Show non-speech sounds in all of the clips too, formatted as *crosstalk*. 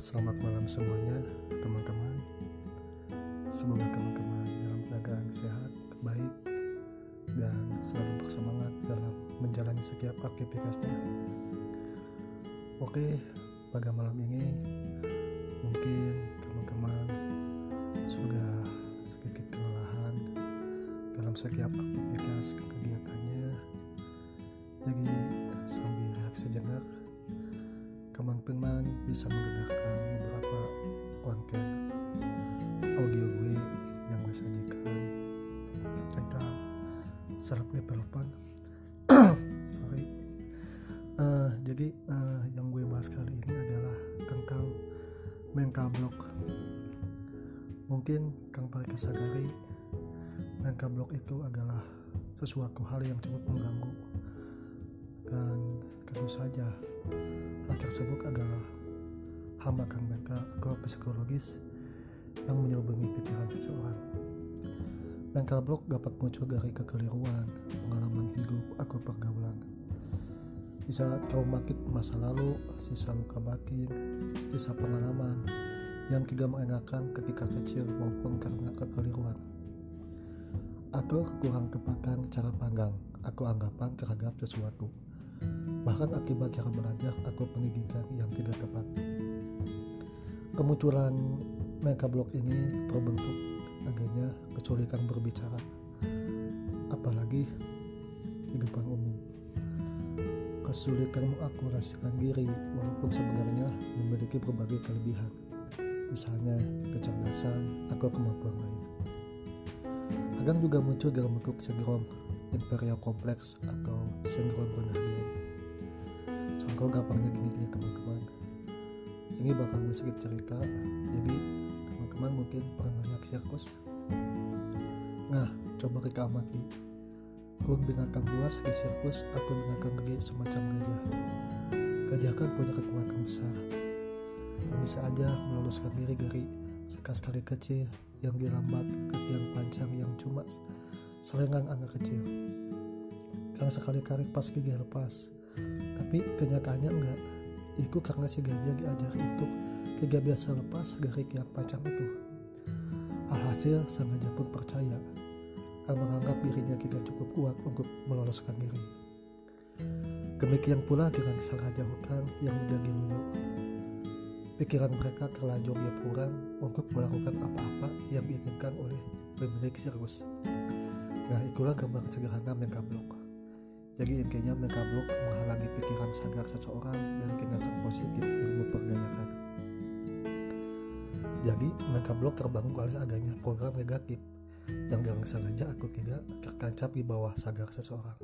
selamat malam semuanya teman-teman. Semoga teman-teman dalam keadaan sehat, baik, dan selalu bersemangat dalam menjalani setiap aktivitasnya. Oke, pada malam ini mungkin teman-teman sudah sedikit kelelahan dalam setiap aktivitas kegiatannya. Jadi sambil sejenak, teman-teman bisa mendengarkan beberapa konten audio gue yang gue sajikan. Tentang self development sorry. Uh, jadi uh, yang gue bahas kali ini adalah tentang mental block mungkin kang mereka sadari mental block itu adalah sesuatu hal yang cukup mengganggu. Dan tentu saja hal tersebut adalah hambatan atau psikologis yang menyelubangi pikiran seseorang. Mental block dapat muncul dari kekeliruan, pengalaman hidup, atau pergaulan. Bisa traumatik masa lalu, sisa luka batin, sisa pengalaman yang tidak mengenakan ketika kecil maupun karena kekeliruan. Atau kekurang tepatan cara pandang atau anggapan terhadap sesuatu bahkan akibat cara belajar atau pendidikan yang tidak tepat. Kemunculan block ini berbentuk adanya kesulitan berbicara, apalagi di depan umum. Kesulitan mengakurasikan diri walaupun sebenarnya memiliki berbagai kelebihan, misalnya kecerdasan atau kemampuan lain. Kadang juga muncul dalam bentuk sindrom inferior kompleks atau sindrom rendah diri contoh gampangnya gini ya teman-teman. Ini bakal gue sedikit cerita. Jadi teman-teman mungkin pernah ngeliat sirkus? Nah coba kita amati. Kun binatang buas di sirkus atau binatang gede semacam gajah. Gajah kan punya kekuatan besar. Dan bisa aja meloloskan diri dari sekas kali kecil yang dilambat ke tiang panjang yang cuma selengan anak kecil. Yang sekali kali pas gigi lepas. Tapi kenyataannya enggak. Itu karena si gajah diajar untuk tidak biasa lepas dari yang panjang itu. Alhasil sang gajah pun percaya. Dan menganggap dirinya tidak cukup kuat untuk meloloskan diri. Demikian pula dengan sang raja hutan yang menjadi loyo pikiran mereka terlanjur dia kurang untuk melakukan apa-apa yang diinginkan oleh pemilik sirkus nah itulah gambar sederhana Megablok jadi intinya block menghalangi pikiran sadar seseorang dari tindakan positif yang memperdayakan. Jadi block terbangun oleh adanya program negatif yang dengan sengaja aku tidak tertancap di bawah sadar seseorang.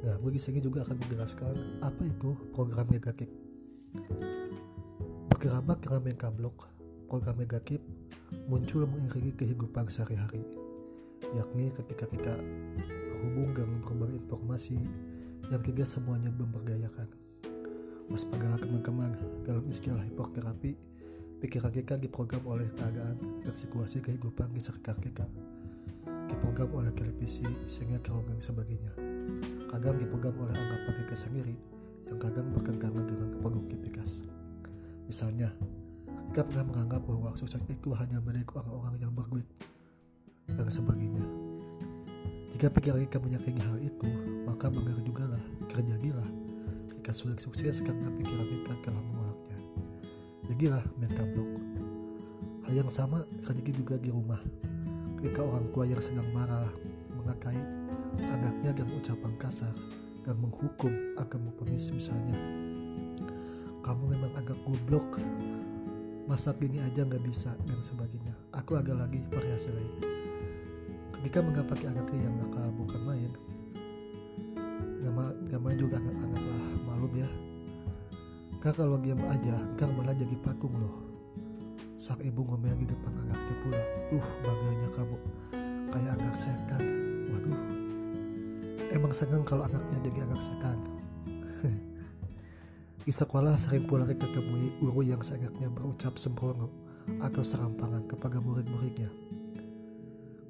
Nah, gue di sini juga akan menjelaskan apa itu program negatif. Berkerabat dengan block, program negatif muncul mengiringi kehidupan sehari-hari, yakni ketika kita terhubung dengan berbagai informasi yang tidak semuanya memberdayakan. Waspadalah teman-teman, dalam istilah hipoterapi, pikiran kita diprogram oleh keadaan dan situasi kehidupan di sekitar kita. Diprogram oleh televisi, sehingga keronggang sebagainya. Kadang diprogram oleh anggapan kita sendiri, yang kadang bertentangan dengan produktivitas. Misalnya, kita pernah menganggap bahwa sukses itu hanya milik orang-orang yang berduit dan sebagainya. Jika pikiran kita menyakini hal itu, maka bangga juga lah, kerja gila. Jika sudah sukses karena pikiran kita telah menolaknya. Jadilah mental block. Hal yang sama terjadi juga di rumah. Ketika orang tua yang sedang marah mengakai anaknya dengan ucapan kasar dan menghukum akan mempunis misalnya. Kamu memang agak goblok, masak gini aja nggak bisa dan sebagainya. Aku agak lagi variasi lain ketika menggapaki anaknya yang nakal bukan main. Main juga anak-anak lah malum ya. Kak kalau diam aja kak malah jadi pakung loh. Sang ibu ngomel di depan anaknya pula. Uh bangganya kamu. Kayak anak setan. Waduh. Emang senang kalau anaknya jadi anak setan. *laughs* Di sekolah sering pula kita temui guru yang seenaknya berucap sembrono atau serampangan kepada murid-muridnya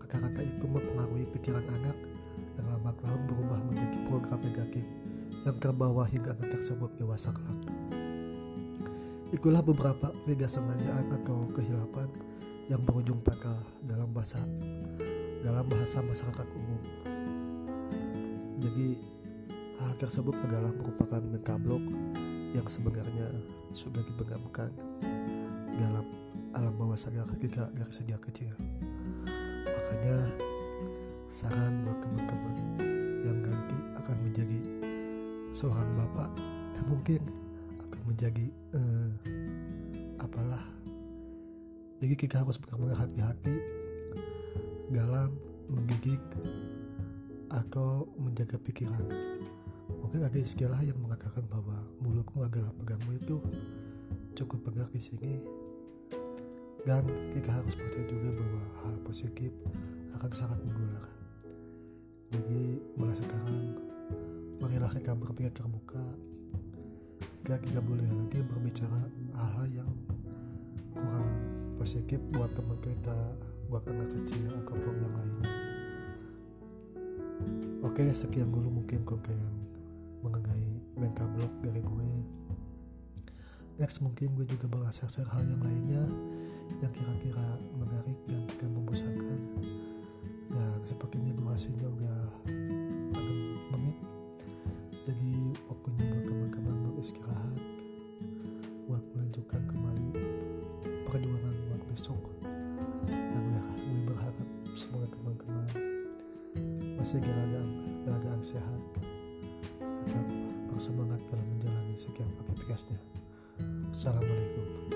kata-kata itu mempengaruhi pikiran anak yang lama kelamaan berubah menjadi program negatif yang terbawa hingga anak tersebut dewasa kelak. itulah beberapa kesengajaan atau kehilapan yang berujung fatal dalam bahasa dalam bahasa masyarakat umum. Jadi hal tersebut adalah merupakan mekablok yang sebenarnya sudah dibenamkan dalam alam bawah sadar kita dari sejak kecil. Saran buat teman-teman yang nanti akan menjadi seorang bapak. Mungkin akan menjadi eh, apalah. Jadi kita harus benar-benar hati-hati dalam mendidik atau menjaga pikiran. Mungkin ada istilah yang mengatakan bahwa mulutmu adalah pegangmu itu cukup benar di sini. Dan kita harus percaya juga bahwa hal positif akan sangat mengular jadi mulai sekarang marilah kita berpikir terbuka. Kita tidak boleh lagi berbicara hal-hal yang kurang positif buat teman kita buat anak kecil ataupun yang lainnya. Oke sekian dulu mungkin konten mengenai mental blog dari gue. Next mungkin gue juga bakal share-share hal yang lainnya yang kira-kira menarik dan tidak membosankan dan sepertinya durasinya udah 6 menit. Jadi waktunya buat teman-teman beristirahat buat melanjutkan kembali perjuangan buat besok. Dan ya gue berharap semoga teman-teman masih geragaan geragaan sehat tetap bersemangat dalam menjalani sekian aktivitasnya. Assalamualaikum.